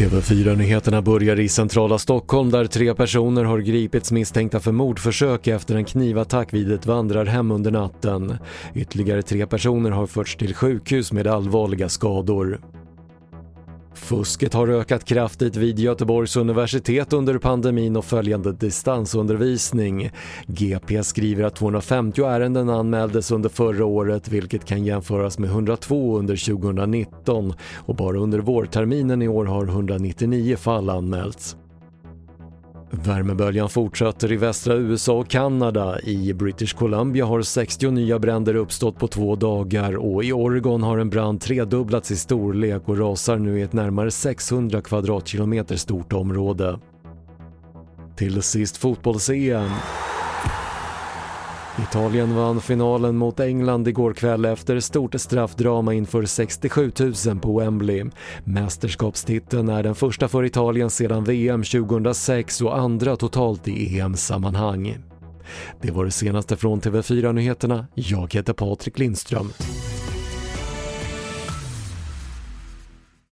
TV4-nyheterna börjar i centrala Stockholm där tre personer har gripits misstänkta för mordförsök efter en knivattack vid ett vandrarhem under natten. Ytterligare tre personer har förts till sjukhus med allvarliga skador. Fusket har ökat kraftigt vid Göteborgs universitet under pandemin och följande distansundervisning. GP skriver att 250 ärenden anmäldes under förra året vilket kan jämföras med 102 under 2019 och bara under vårterminen i år har 199 fall anmälts. Värmeböljan fortsätter i västra USA och Kanada. I British Columbia har 60 nya bränder uppstått på två dagar och i Oregon har en brand tredubblats i storlek och rasar nu i ett närmare 600 kvadratkilometer stort område. Till sist fotbolls-EM. Italien vann finalen mot England igår kväll efter stort straffdrama inför 67 000 på Wembley. Mästerskapstiteln är den första för Italien sedan VM 2006 och andra totalt i EM-sammanhang. Det var det senaste från TV4 Nyheterna. Jag heter Patrik Lindström.